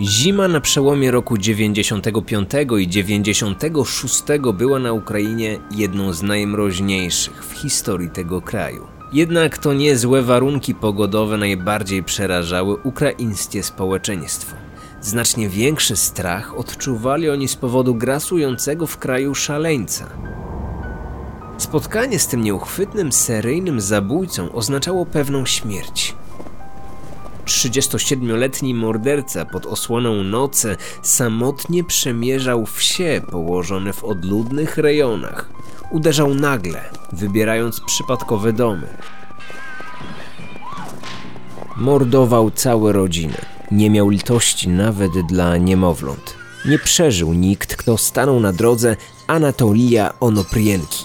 Zima na przełomie roku 95 i 96 była na Ukrainie jedną z najmroźniejszych w historii tego kraju. Jednak to niezłe warunki pogodowe najbardziej przerażały ukraińskie społeczeństwo. Znacznie większy strach odczuwali oni z powodu grasującego w kraju szaleńca. Spotkanie z tym nieuchwytnym, seryjnym zabójcą oznaczało pewną śmierć. 37-letni morderca pod osłoną nocy samotnie przemierzał wsie położone w odludnych rejonach. Uderzał nagle, wybierając przypadkowe domy. Mordował całe rodziny. Nie miał litości nawet dla niemowląt. Nie przeżył nikt, kto stanął na drodze Anatolija Onoprienki.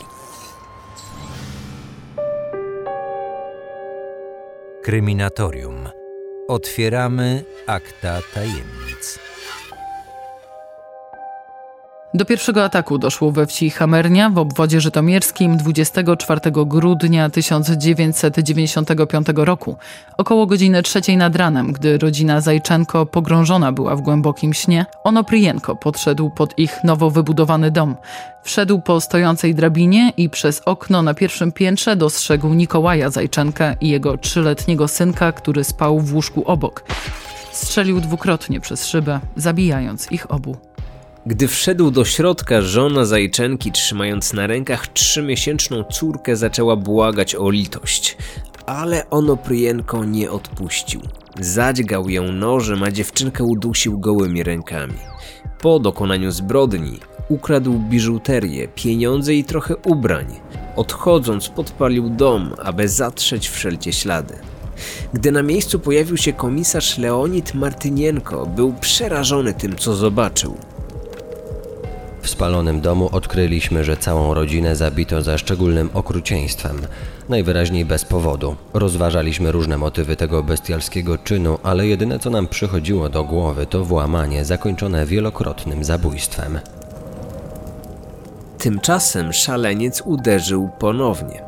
Kryminatorium. Otwieramy akta tajemnic. Do pierwszego ataku doszło we wsi Hamernia w obwodzie żytomierskim 24 grudnia 1995 roku, około godziny trzeciej nad ranem, gdy rodzina Zajczenko pogrążona była w głębokim śnie, Onoprijenko podszedł pod ich nowo wybudowany dom. Wszedł po stojącej drabinie i przez okno na pierwszym piętrze dostrzegł Nikołaja Zajczenka i jego trzyletniego synka, który spał w łóżku obok. Strzelił dwukrotnie przez szybę, zabijając ich obu. Gdy wszedł do środka, żona Zajczenki, trzymając na rękach trzymiesięczną córkę, zaczęła błagać o litość. Ale Onoprienko nie odpuścił. Zadźgał ją nożem, a dziewczynkę udusił gołymi rękami. Po dokonaniu zbrodni ukradł biżuterię, pieniądze i trochę ubrań. Odchodząc, podpalił dom, aby zatrzeć wszelkie ślady. Gdy na miejscu pojawił się komisarz Leonid Martynienko, był przerażony tym, co zobaczył. W spalonym domu odkryliśmy, że całą rodzinę zabito za szczególnym okrucieństwem. Najwyraźniej bez powodu. Rozważaliśmy różne motywy tego bestialskiego czynu, ale jedyne co nam przychodziło do głowy to włamanie zakończone wielokrotnym zabójstwem. Tymczasem szaleniec uderzył ponownie.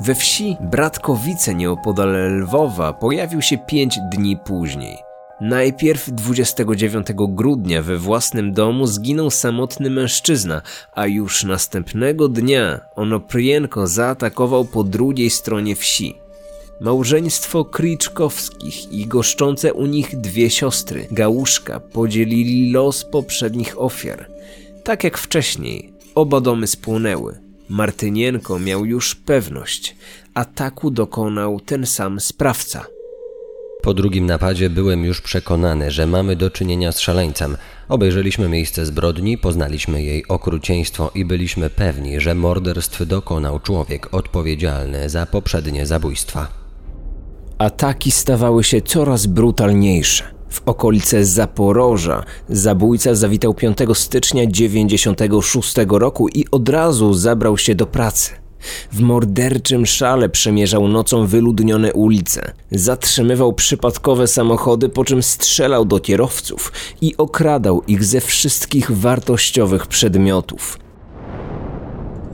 We wsi Bratkowice nieopodal Lwowa pojawił się pięć dni później. Najpierw 29 grudnia we własnym domu zginął samotny mężczyzna, a już następnego dnia Onoprienko zaatakował po drugiej stronie wsi. Małżeństwo Kriczkowskich i goszczące u nich dwie siostry, Gałuszka, podzielili los poprzednich ofiar. Tak jak wcześniej, oba domy spłonęły. Martynienko miał już pewność. Ataku dokonał ten sam sprawca. Po drugim napadzie byłem już przekonany, że mamy do czynienia z szaleńcem. Obejrzeliśmy miejsce zbrodni, poznaliśmy jej okrucieństwo i byliśmy pewni, że morderstw dokonał człowiek odpowiedzialny za poprzednie zabójstwa. Ataki stawały się coraz brutalniejsze. W okolice Zaporoża zabójca zawitał 5 stycznia 96 roku i od razu zabrał się do pracy. W morderczym szale przemierzał nocą wyludnione ulice, zatrzymywał przypadkowe samochody, po czym strzelał do kierowców i okradał ich ze wszystkich wartościowych przedmiotów.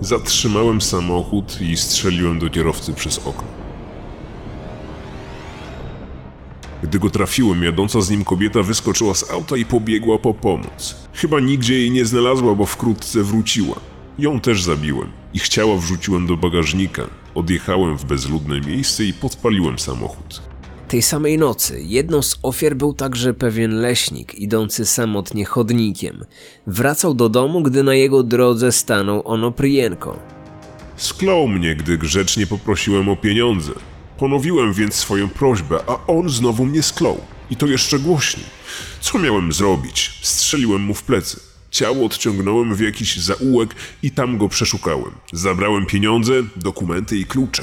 Zatrzymałem samochód i strzeliłem do kierowcy przez okno. Gdy go trafiłem, jadąca z nim kobieta wyskoczyła z auta i pobiegła po pomoc. Chyba nigdzie jej nie znalazła, bo wkrótce wróciła. Ją też zabiłem. Ich ciała wrzuciłem do bagażnika. Odjechałem w bezludne miejsce i podpaliłem samochód. Tej samej nocy jedną z ofiar był także pewien leśnik idący samotnie chodnikiem. Wracał do domu, gdy na jego drodze stanął Onoprienko. Sklął mnie, gdy grzecznie poprosiłem o pieniądze. Ponowiłem więc swoją prośbę, a on znowu mnie sklął. I to jeszcze głośniej. Co miałem zrobić? Strzeliłem mu w plecy. Ciało odciągnąłem w jakiś zaułek i tam go przeszukałem. Zabrałem pieniądze, dokumenty i klucze.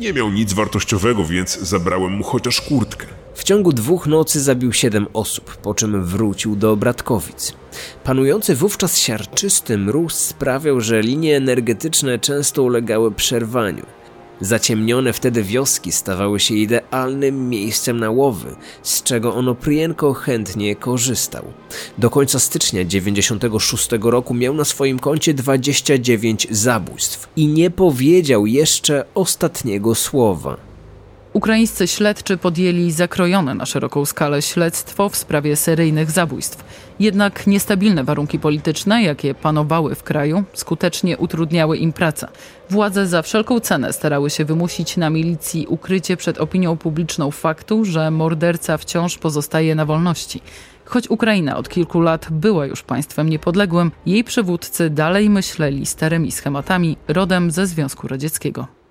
Nie miał nic wartościowego, więc zabrałem mu chociaż kurtkę. W ciągu dwóch nocy zabił siedem osób, po czym wrócił do Bratkowic. Panujący wówczas siarczysty mróz sprawiał, że linie energetyczne często ulegały przerwaniu. Zaciemnione wtedy wioski stawały się idealnym miejscem na łowy, z czego Onoprienko chętnie korzystał. Do końca stycznia 96 roku miał na swoim koncie 29 zabójstw i nie powiedział jeszcze ostatniego słowa. Ukraińscy śledczy podjęli zakrojone na szeroką skalę śledztwo w sprawie seryjnych zabójstw. Jednak niestabilne warunki polityczne, jakie panowały w kraju, skutecznie utrudniały im pracę. Władze za wszelką cenę starały się wymusić na milicji ukrycie przed opinią publiczną faktu, że morderca wciąż pozostaje na wolności. Choć Ukraina od kilku lat była już państwem niepodległym, jej przywódcy dalej myśleli starymi schematami rodem ze Związku Radzieckiego.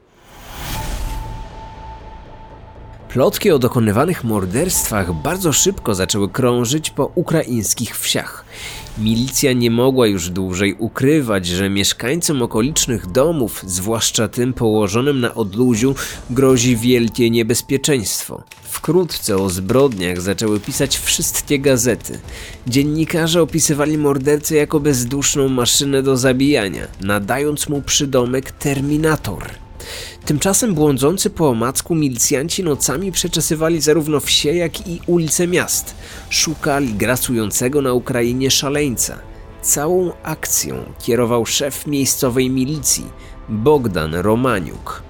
Plotki o dokonywanych morderstwach bardzo szybko zaczęły krążyć po ukraińskich wsiach. Milicja nie mogła już dłużej ukrywać, że mieszkańcom okolicznych domów, zwłaszcza tym położonym na odludziu, grozi wielkie niebezpieczeństwo. Wkrótce o zbrodniach zaczęły pisać wszystkie gazety. Dziennikarze opisywali mordercę jako bezduszną maszynę do zabijania, nadając mu przydomek Terminator – Tymczasem błądzący po omacku milicjanci nocami przeczesywali zarówno wsie, jak i ulice miast. Szukali grasującego na Ukrainie szaleńca. Całą akcją kierował szef miejscowej milicji, Bogdan Romaniuk.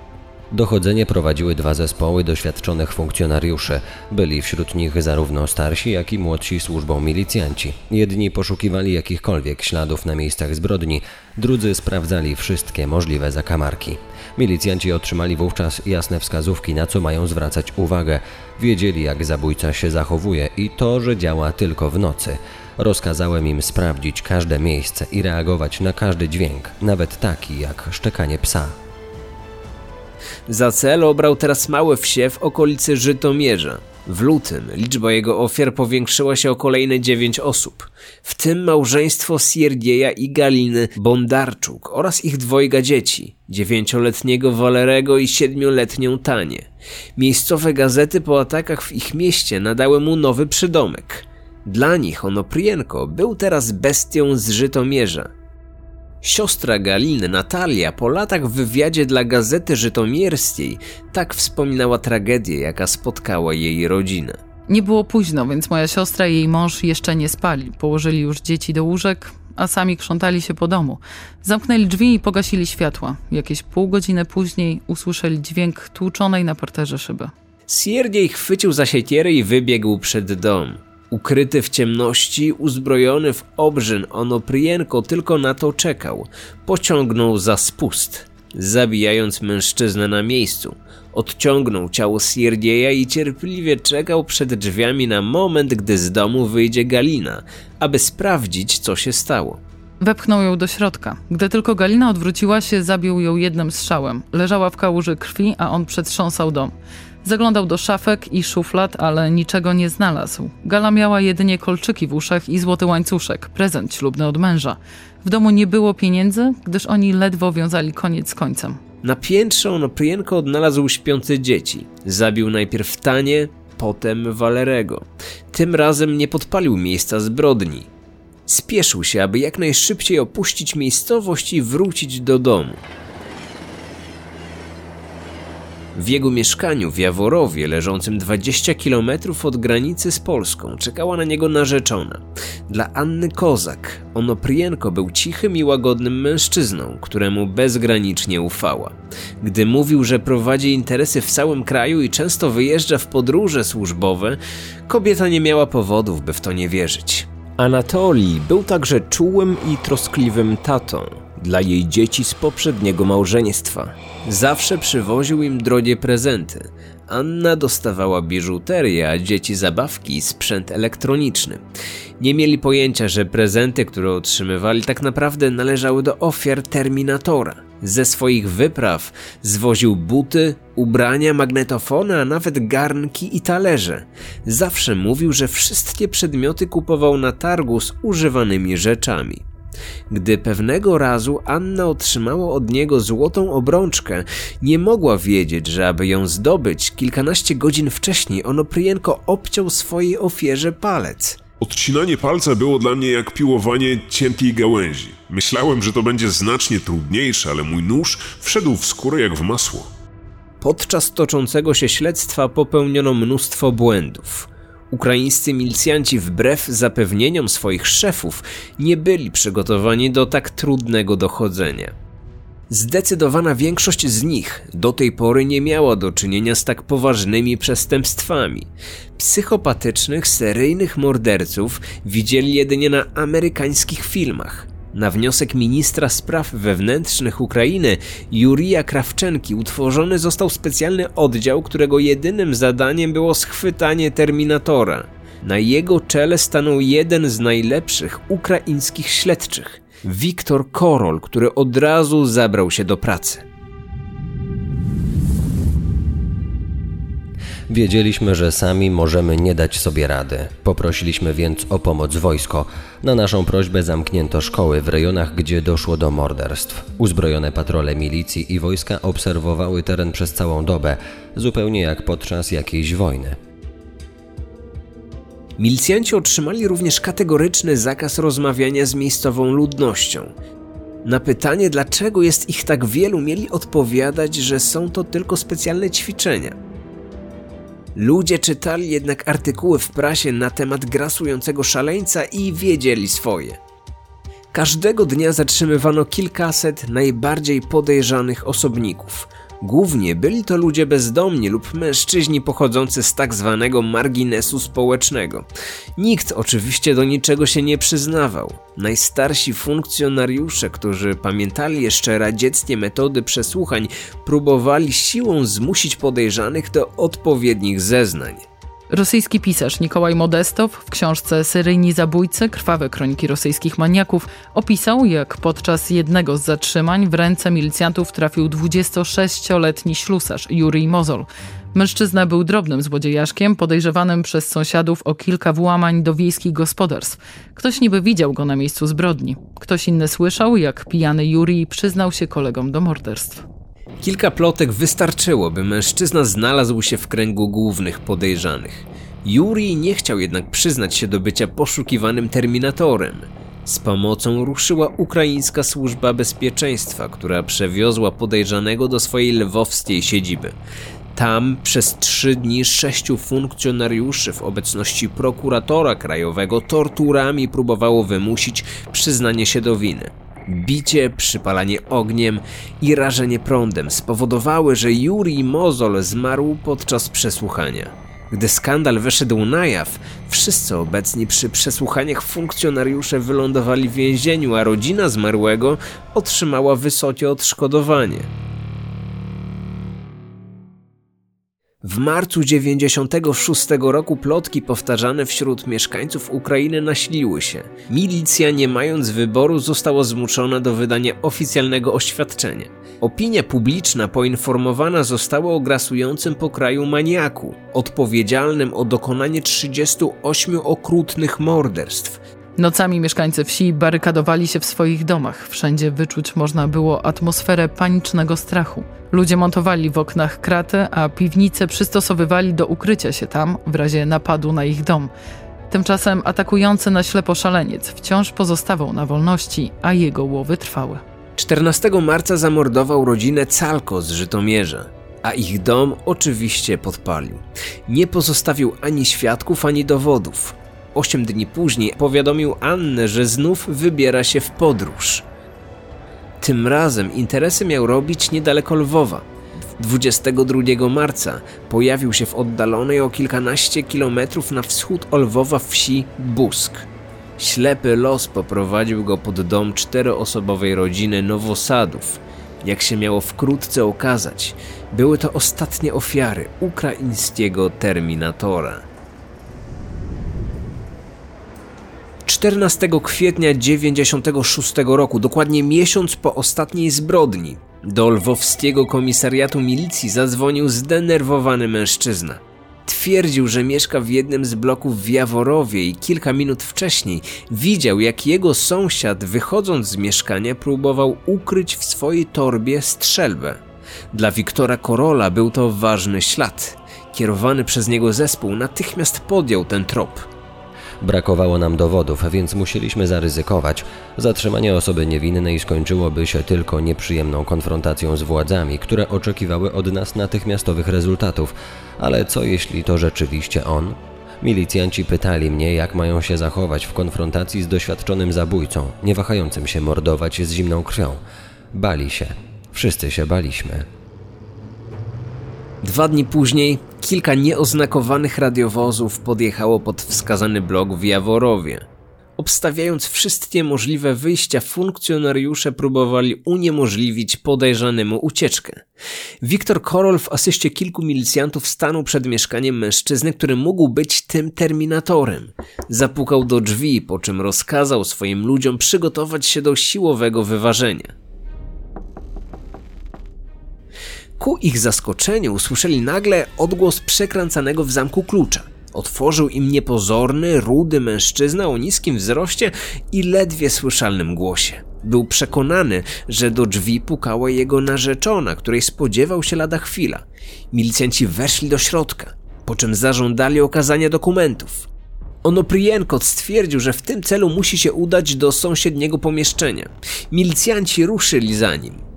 Dochodzenie prowadziły dwa zespoły doświadczonych funkcjonariuszy. Byli wśród nich zarówno starsi, jak i młodsi służbą milicjanci. Jedni poszukiwali jakichkolwiek śladów na miejscach zbrodni, drudzy sprawdzali wszystkie możliwe zakamarki. Milicjanci otrzymali wówczas jasne wskazówki, na co mają zwracać uwagę. Wiedzieli, jak zabójca się zachowuje i to, że działa tylko w nocy. Rozkazałem im sprawdzić każde miejsce i reagować na każdy dźwięk, nawet taki jak szczekanie psa. Za cel obrał teraz małe wsie w okolicy Żytomierza. W lutym liczba jego ofiar powiększyła się o kolejne dziewięć osób, w tym małżeństwo Siergieja i Galiny Bondarczuk oraz ich dwojga dzieci, dziewięcioletniego Walerego i siedmioletnią Tanię. Miejscowe gazety po atakach w ich mieście nadały mu nowy przydomek. Dla nich Onoprienko był teraz bestią z Żytomierza, Siostra Galiny, Natalia, po latach w wywiadzie dla Gazety Żytomierskiej tak wspominała tragedię, jaka spotkała jej rodzinę. Nie było późno, więc moja siostra i jej mąż jeszcze nie spali. Położyli już dzieci do łóżek, a sami krzątali się po domu. Zamknęli drzwi i pogasili światła. Jakieś pół godziny później usłyszeli dźwięk tłuczonej na parterze szyby. Sierdziej chwycił za siekierę i wybiegł przed dom. Ukryty w ciemności, uzbrojony w obrzyn, Onoprienko tylko na to czekał. Pociągnął za spust, zabijając mężczyznę na miejscu. Odciągnął ciało Sierdzieja i cierpliwie czekał przed drzwiami na moment, gdy z domu wyjdzie Galina, aby sprawdzić, co się stało. Wepchnął ją do środka. Gdy tylko Galina odwróciła się, zabił ją jednym strzałem. Leżała w kałuży krwi, a on przetrząsał dom. Zaglądał do szafek i szuflad, ale niczego nie znalazł. Gala miała jedynie kolczyki w uszach i złoty łańcuszek, prezent ślubny od męża. W domu nie było pieniędzy, gdyż oni ledwo wiązali koniec z końcem. Na piętrze Onoprienko odnalazł śpiące dzieci. Zabił najpierw Tanie, potem Walerego. Tym razem nie podpalił miejsca zbrodni. Spieszył się, aby jak najszybciej opuścić miejscowość i wrócić do domu. W jego mieszkaniu w Jaworowie, leżącym 20 km od granicy z Polską, czekała na niego narzeczona. Dla Anny Kozak Onoprienko był cichym i łagodnym mężczyzną, któremu bezgranicznie ufała. Gdy mówił, że prowadzi interesy w całym kraju i często wyjeżdża w podróże służbowe, kobieta nie miała powodów, by w to nie wierzyć. Anatolii był także czułym i troskliwym tatą dla jej dzieci z poprzedniego małżeństwa. Zawsze przywoził im drogie prezenty. Anna dostawała biżuterię, a dzieci zabawki i sprzęt elektroniczny. Nie mieli pojęcia, że prezenty, które otrzymywali, tak naprawdę należały do ofiar Terminatora. Ze swoich wypraw zwoził buty, ubrania, magnetofony, a nawet garnki i talerze. Zawsze mówił, że wszystkie przedmioty kupował na targu z używanymi rzeczami. Gdy pewnego razu Anna otrzymała od niego złotą obrączkę, nie mogła wiedzieć, że aby ją zdobyć, kilkanaście godzin wcześniej Onoprienko obciął swojej ofierze palec. Odcinanie palca było dla mnie jak piłowanie cienkiej gałęzi. Myślałem, że to będzie znacznie trudniejsze, ale mój nóż wszedł w skórę jak w masło. Podczas toczącego się śledztwa popełniono mnóstwo błędów. Ukraińscy milicjanci wbrew zapewnieniom swoich szefów nie byli przygotowani do tak trudnego dochodzenia. Zdecydowana większość z nich do tej pory nie miała do czynienia z tak poważnymi przestępstwami. Psychopatycznych, seryjnych morderców widzieli jedynie na amerykańskich filmach. Na wniosek ministra spraw wewnętrznych Ukrainy Jurija Krawczenki utworzony został specjalny oddział, którego jedynym zadaniem było schwytanie Terminatora. Na jego czele stanął jeden z najlepszych ukraińskich śledczych, Wiktor Korol, który od razu zabrał się do pracy. Wiedzieliśmy, że sami możemy nie dać sobie rady. Poprosiliśmy więc o pomoc wojsko. Na naszą prośbę zamknięto szkoły w rejonach, gdzie doszło do morderstw. Uzbrojone patrole milicji i wojska obserwowały teren przez całą dobę, zupełnie jak podczas jakiejś wojny. Milicjanci otrzymali również kategoryczny zakaz rozmawiania z miejscową ludnością. Na pytanie, dlaczego jest ich tak wielu, mieli odpowiadać, że są to tylko specjalne ćwiczenia. Ludzie czytali jednak artykuły w prasie na temat grasującego szaleńca i wiedzieli swoje. Każdego dnia zatrzymywano kilkaset najbardziej podejrzanych osobników – Głównie byli to ludzie bezdomni lub mężczyźni pochodzący z tak zwanego marginesu społecznego. Nikt oczywiście do niczego się nie przyznawał. Najstarsi funkcjonariusze, którzy pamiętali jeszcze radzieckie metody przesłuchań, próbowali siłą zmusić podejrzanych do odpowiednich zeznań. Rosyjski pisarz Nikołaj Modestow w książce Syryjni zabójcy krwawe kroniki rosyjskich maniaków opisał, jak podczas jednego z zatrzymań w ręce milicjantów trafił 26-letni ślusarz Jurij Mozol. Mężczyzna był drobnym złodziejaszkiem, podejrzewanym przez sąsiadów o kilka włamań do wiejskich gospodarstw. Ktoś niby widział go na miejscu zbrodni. Ktoś inny słyszał, jak pijany Jurij przyznał się kolegom do morderstw. Kilka plotek wystarczyło, by mężczyzna znalazł się w kręgu głównych podejrzanych. Yuri nie chciał jednak przyznać się do bycia poszukiwanym terminatorem. Z pomocą ruszyła ukraińska służba bezpieczeństwa, która przewiozła podejrzanego do swojej lwowskiej siedziby. Tam przez trzy dni sześciu funkcjonariuszy w obecności prokuratora krajowego torturami próbowało wymusić przyznanie się do winy. Bicie, przypalanie ogniem i rażenie prądem spowodowały, że Juri Mozol zmarł podczas przesłuchania. Gdy skandal wyszedł na jaw, wszyscy obecni przy przesłuchaniach funkcjonariusze wylądowali w więzieniu, a rodzina zmarłego otrzymała wysokie odszkodowanie. W marcu 96 roku plotki powtarzane wśród mieszkańców Ukrainy nasiliły się. Milicja, nie mając wyboru, została zmuszona do wydania oficjalnego oświadczenia. Opinia publiczna poinformowana została o grasującym po kraju maniaku, odpowiedzialnym o dokonanie 38 okrutnych morderstw. Nocami mieszkańcy wsi barykadowali się w swoich domach. Wszędzie wyczuć można było atmosferę panicznego strachu. Ludzie montowali w oknach kraty, a piwnice przystosowywali do ukrycia się tam w razie napadu na ich dom. Tymczasem atakujący na ślepo szaleniec wciąż pozostawał na wolności, a jego łowy trwały. 14 marca zamordował rodzinę Calko z Żytomierza, a ich dom oczywiście podpalił. Nie pozostawił ani świadków, ani dowodów. Osiem dni później powiadomił Annę, że znów wybiera się w podróż. Tym razem interesy miał robić niedaleko Lwowa. 22 marca pojawił się w oddalonej o kilkanaście kilometrów na wschód Lwowa wsi Busk. Ślepy los poprowadził go pod dom czteroosobowej rodziny Nowosadów. Jak się miało wkrótce okazać, były to ostatnie ofiary ukraińskiego Terminatora. 14 kwietnia 96 roku, dokładnie miesiąc po ostatniej zbrodni, do lwowskiego komisariatu milicji zadzwonił zdenerwowany mężczyzna. Twierdził, że mieszka w jednym z bloków w Jaworowie i kilka minut wcześniej widział, jak jego sąsiad, wychodząc z mieszkania, próbował ukryć w swojej torbie strzelbę. Dla Wiktora Korola był to ważny ślad. Kierowany przez niego zespół natychmiast podjął ten trop. Brakowało nam dowodów, więc musieliśmy zaryzykować. Zatrzymanie osoby niewinnej skończyłoby się tylko nieprzyjemną konfrontacją z władzami, które oczekiwały od nas natychmiastowych rezultatów. Ale co jeśli to rzeczywiście on? Milicjanci pytali mnie, jak mają się zachować w konfrontacji z doświadczonym zabójcą, nie wahającym się mordować z zimną krwią. Bali się. Wszyscy się baliśmy. Dwa dni później kilka nieoznakowanych radiowozów podjechało pod wskazany blok w Jaworowie. Obstawiając wszystkie możliwe wyjścia, funkcjonariusze próbowali uniemożliwić podejrzanemu ucieczkę. Wiktor Korol w asyście kilku milicjantów stanął przed mieszkaniem mężczyzny, który mógł być tym terminatorem. Zapukał do drzwi, po czym rozkazał swoim ludziom przygotować się do siłowego wyważenia. Ku ich zaskoczeniu usłyszeli nagle odgłos przekręcanego w zamku klucza. Otworzył im niepozorny, rudy mężczyzna o niskim wzroście i ledwie słyszalnym głosie. Był przekonany, że do drzwi pukała jego narzeczona, której spodziewał się lada chwila. Milicjanci weszli do środka, po czym zażądali okazania dokumentów. Onoprienko stwierdził, że w tym celu musi się udać do sąsiedniego pomieszczenia. Milicjanci ruszyli za nim.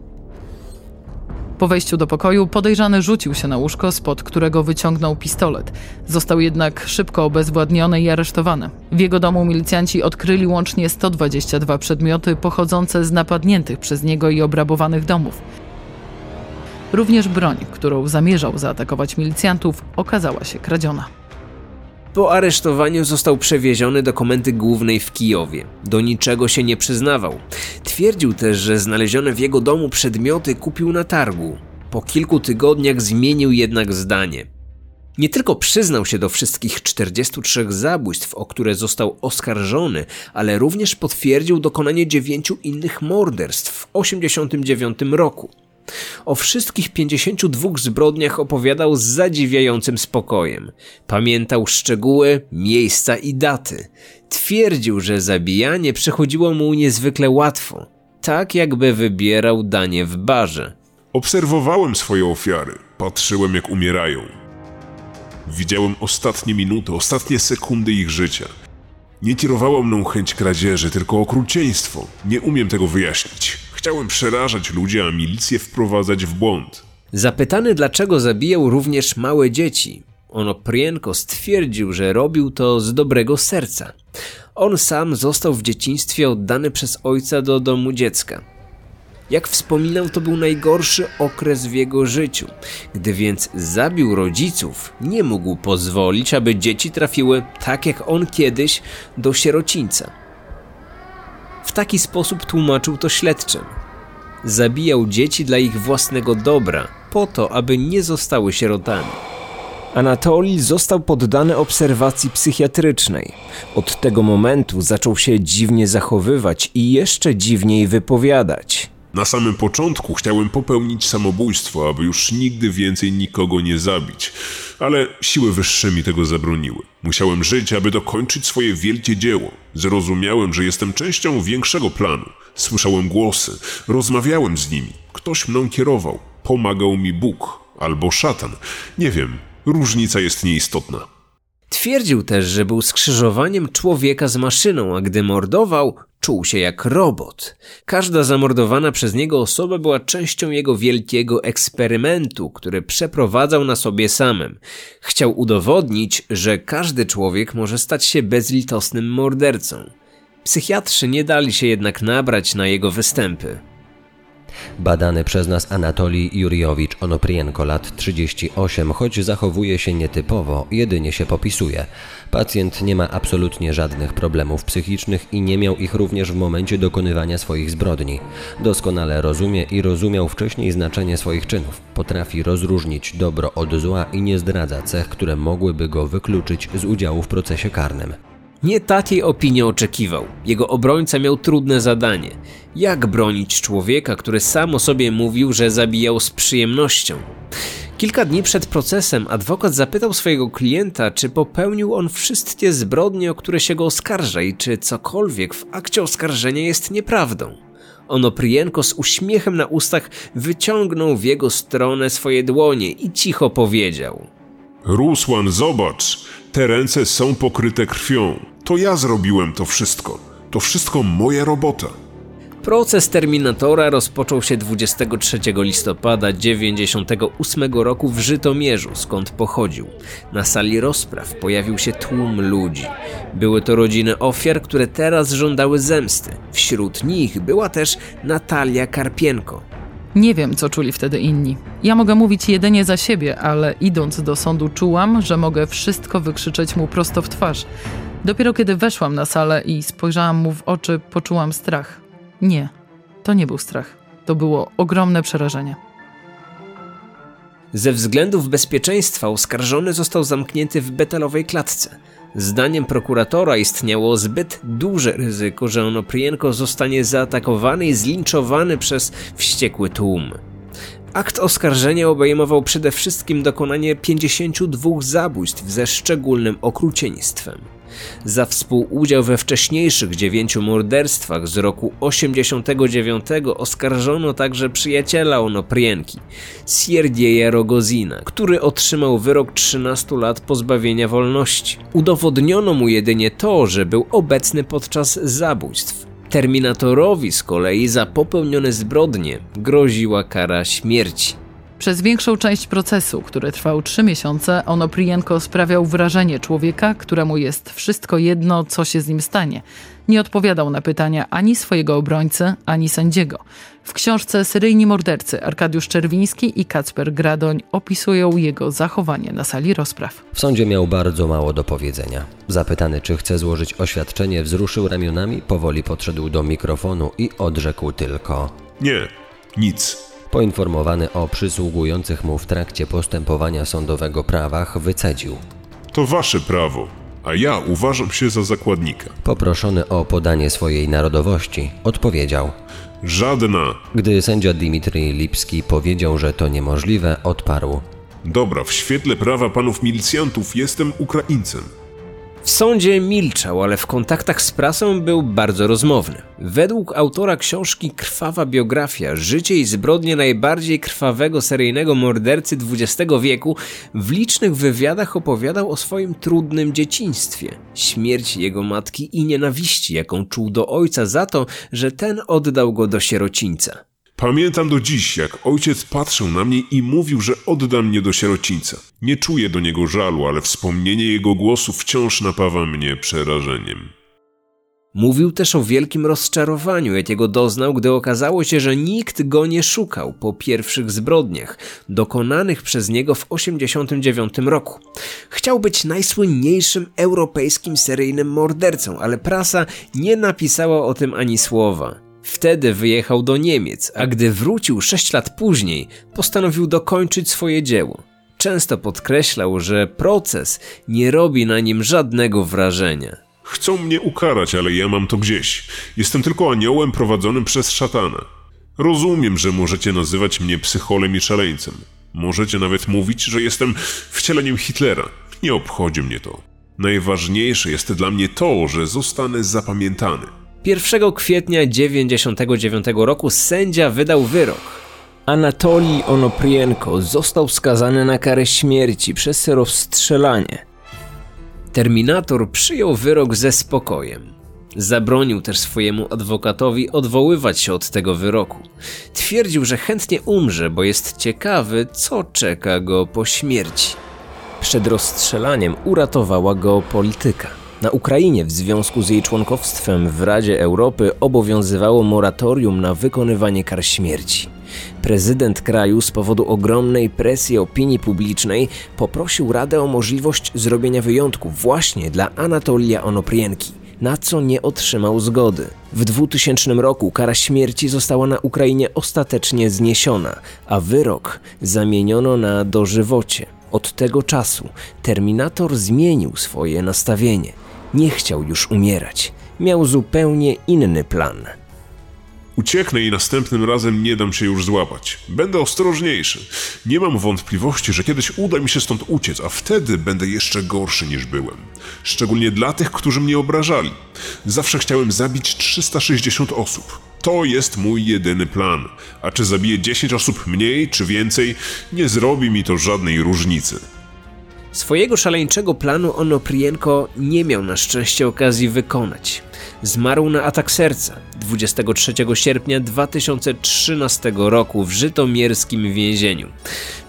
Po wejściu do pokoju podejrzany rzucił się na łóżko, spod którego wyciągnął pistolet. Został jednak szybko obezwładniony i aresztowany. W jego domu milicjanci odkryli łącznie 122 przedmioty pochodzące z napadniętych przez niego i obrabowanych domów. Również broń, którą zamierzał zaatakować milicjantów, okazała się kradziona. Po aresztowaniu został przewieziony do komendy głównej w Kijowie. Do niczego się nie przyznawał. Twierdził też, że znalezione w jego domu przedmioty kupił na targu. Po kilku tygodniach zmienił jednak zdanie. Nie tylko przyznał się do wszystkich 43 zabójstw, o które został oskarżony, ale również potwierdził dokonanie dziewięciu innych morderstw w 1989 roku. O wszystkich 52 zbrodniach opowiadał z zadziwiającym spokojem. Pamiętał szczegóły, miejsca i daty. Twierdził, że zabijanie przychodziło mu niezwykle łatwo, tak jakby wybierał danie w barze. Obserwowałem swoje ofiary, patrzyłem jak umierają. Widziałem ostatnie minuty, ostatnie sekundy ich życia. Nie kierowała mną chęć kradzieży, tylko okrucieństwo. Nie umiem tego wyjaśnić. Chciałem przerażać ludzi, a milicję wprowadzać w błąd. Zapytany dlaczego zabijał również małe dzieci, Onoprienko stwierdził, że robił to z dobrego serca. On sam został w dzieciństwie oddany przez ojca do domu dziecka. Jak wspominał, to był najgorszy okres w jego życiu. Gdy więc zabił rodziców, nie mógł pozwolić, aby dzieci trafiły, tak jak on kiedyś, do sierocińca. W taki sposób tłumaczył to śledczym. Zabijał dzieci dla ich własnego dobra, po to, aby nie zostały sierotami. Anatolii został poddany obserwacji psychiatrycznej. Od tego momentu zaczął się dziwnie zachowywać i jeszcze dziwniej wypowiadać. Na samym początku chciałem popełnić samobójstwo, aby już nigdy więcej nikogo nie zabić, ale siły wyższe mi tego zabroniły. Musiałem żyć, aby dokończyć swoje wielkie dzieło. Zrozumiałem, że jestem częścią większego planu. Słyszałem głosy, rozmawiałem z nimi. Ktoś mną kierował. Pomagał mi Bóg albo szatan. Nie wiem, różnica jest nieistotna. Twierdził też, że był skrzyżowaniem człowieka z maszyną, a gdy mordował, czuł się jak robot. Każda zamordowana przez niego osoba była częścią jego wielkiego eksperymentu, który przeprowadzał na sobie samym. Chciał udowodnić, że każdy człowiek może stać się bezlitosnym mordercą. Psychiatrzy nie dali się jednak nabrać na jego występy. Badany przez nas Anatolij Juriowicz Onoprienko, lat 38, choć zachowuje się nietypowo, jedynie się popisuje. Pacjent nie ma absolutnie żadnych problemów psychicznych i nie miał ich również w momencie dokonywania swoich zbrodni. Doskonale rozumie i rozumiał wcześniej znaczenie swoich czynów. Potrafi rozróżnić dobro od zła i nie zdradza cech, które mogłyby go wykluczyć z udziału w procesie karnym. Nie takiej opinii oczekiwał. Jego obrońca miał trudne zadanie. Jak bronić człowieka, który sam o sobie mówił, że zabijał z przyjemnością? Kilka dni przed procesem adwokat zapytał swojego klienta, czy popełnił on wszystkie zbrodnie, o które się go oskarża i czy cokolwiek w akcie oskarżenia jest nieprawdą. Onoprienko z uśmiechem na ustach wyciągnął w jego stronę swoje dłonie i cicho powiedział: Rusłan, zobacz, te ręce są pokryte krwią. To ja zrobiłem to wszystko. To wszystko moja robota. Proces Terminatora rozpoczął się 23 listopada 98 roku w Żytomierzu, skąd pochodził. Na sali rozpraw pojawił się tłum ludzi. Były to rodziny ofiar, które teraz żądały zemsty. Wśród nich była też Natalia Karpienko. Nie wiem, co czuli wtedy inni. Ja mogę mówić jedynie za siebie, ale idąc do sądu czułam, że mogę wszystko wykrzyczeć mu prosto w twarz. Dopiero kiedy weszłam na salę i spojrzałam mu w oczy, poczułam strach. Nie, to nie był strach. To było ogromne przerażenie. Ze względów bezpieczeństwa oskarżony został zamknięty w betalowej klatce. Zdaniem prokuratora istniało zbyt duże ryzyko, że Onoprienko zostanie zaatakowany i zlinczowany przez wściekły tłum. Akt oskarżenia obejmował przede wszystkim dokonanie 52 zabójstw ze szczególnym okrucieństwem. Za współudział we wcześniejszych dziewięciu morderstwach z roku 89 oskarżono także przyjaciela Onoprienki, Sierdzieja Rogozina, który otrzymał wyrok 13 lat pozbawienia wolności. Udowodniono mu jedynie to, że był obecny podczas zabójstw. Terminatorowi z kolei za popełnione zbrodnie groziła kara śmierci. Przez większą część procesu, który trwał trzy miesiące, Onoprienko sprawiał wrażenie człowieka, któremu jest wszystko jedno, co się z nim stanie. Nie odpowiadał na pytania ani swojego obrońcy, ani sędziego. W książce Seryjni mordercy Arkadiusz Czerwiński i Kacper Gradoń opisują jego zachowanie na sali rozpraw. W sądzie miał bardzo mało do powiedzenia. Zapytany, czy chce złożyć oświadczenie, wzruszył ramionami, powoli podszedł do mikrofonu i odrzekł tylko: Nie, nic. Poinformowany o przysługujących mu w trakcie postępowania sądowego prawach, wycedził. To wasze prawo, a ja uważam się za zakładnika. Poproszony o podanie swojej narodowości, odpowiedział. Żadna. Gdy sędzia Dmitrij Lipski powiedział, że to niemożliwe, odparł. Dobra, w świetle prawa panów milicjantów jestem Ukraińcem. W sądzie milczał, ale w kontaktach z prasą był bardzo rozmowny. Według autora książki Krwawa biografia Życie i zbrodnie najbardziej krwawego seryjnego mordercy XX wieku w licznych wywiadach opowiadał o swoim trudnym dzieciństwie, śmierci jego matki i nienawiści, jaką czuł do ojca za to, że ten oddał go do sierocińca. Pamiętam do dziś, jak ojciec patrzył na mnie i mówił, że odda mnie do sierocińca. Nie czuję do niego żalu, ale wspomnienie jego głosu wciąż napawa mnie przerażeniem. Mówił też o wielkim rozczarowaniu, jakiego doznał, gdy okazało się, że nikt go nie szukał po pierwszych zbrodniach, dokonanych przez niego w 1989 roku. Chciał być najsłynniejszym europejskim seryjnym mordercą, ale prasa nie napisała o tym ani słowa. Wtedy wyjechał do Niemiec, a gdy wrócił sześć lat później, postanowił dokończyć swoje dzieło. Często podkreślał, że proces nie robi na nim żadnego wrażenia. Chcą mnie ukarać, ale ja mam to gdzieś. Jestem tylko aniołem prowadzonym przez szatana. Rozumiem, że możecie nazywać mnie psycholem i szaleńcem. Możecie nawet mówić, że jestem wcieleniem Hitlera. Nie obchodzi mnie to. Najważniejsze jest dla mnie to, że zostanę zapamiętany. 1 kwietnia 1999 roku sędzia wydał wyrok. Anatolij Onoprienko został skazany na karę śmierci przez rozstrzelanie. Terminator przyjął wyrok ze spokojem. Zabronił też swojemu adwokatowi odwoływać się od tego wyroku. Twierdził, że chętnie umrze, bo jest ciekawy, co czeka go po śmierci. Przed rozstrzelaniem uratowała go polityka. Na Ukrainie w związku z jej członkowstwem w Radzie Europy obowiązywało moratorium na wykonywanie kar śmierci. Prezydent kraju z powodu ogromnej presji opinii publicznej poprosił Radę o możliwość zrobienia wyjątku właśnie dla Anatolia Onoprienki, na co nie otrzymał zgody. W 2000 roku kara śmierci została na Ukrainie ostatecznie zniesiona, a wyrok zamieniono na dożywocie. Od tego czasu Terminator zmienił swoje nastawienie – nie chciał już umierać. Miał zupełnie inny plan. Ucieknę i następnym razem nie dam się już złapać. Będę ostrożniejszy. Nie mam wątpliwości, że kiedyś uda mi się stąd uciec, a wtedy będę jeszcze gorszy niż byłem. Szczególnie dla tych, którzy mnie obrażali. Zawsze chciałem zabić 360 osób. To jest mój jedyny plan. A czy zabiję 10 osób mniej czy więcej, nie zrobi mi to żadnej różnicy. Swojego szaleńczego planu Onoprienko nie miał na szczęście okazji wykonać. Zmarł na atak serca 23 sierpnia 2013 roku w żytomierskim więzieniu.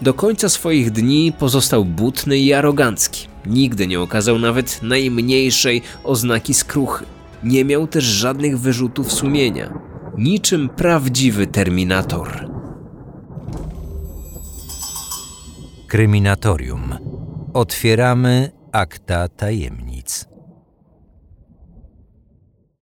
Do końca swoich dni pozostał butny i arogancki. Nigdy nie okazał nawet najmniejszej oznaki skruchy. Nie miał też żadnych wyrzutów sumienia. Niczym prawdziwy terminator. Kryminatorium. Otwieramy akta tajemnic.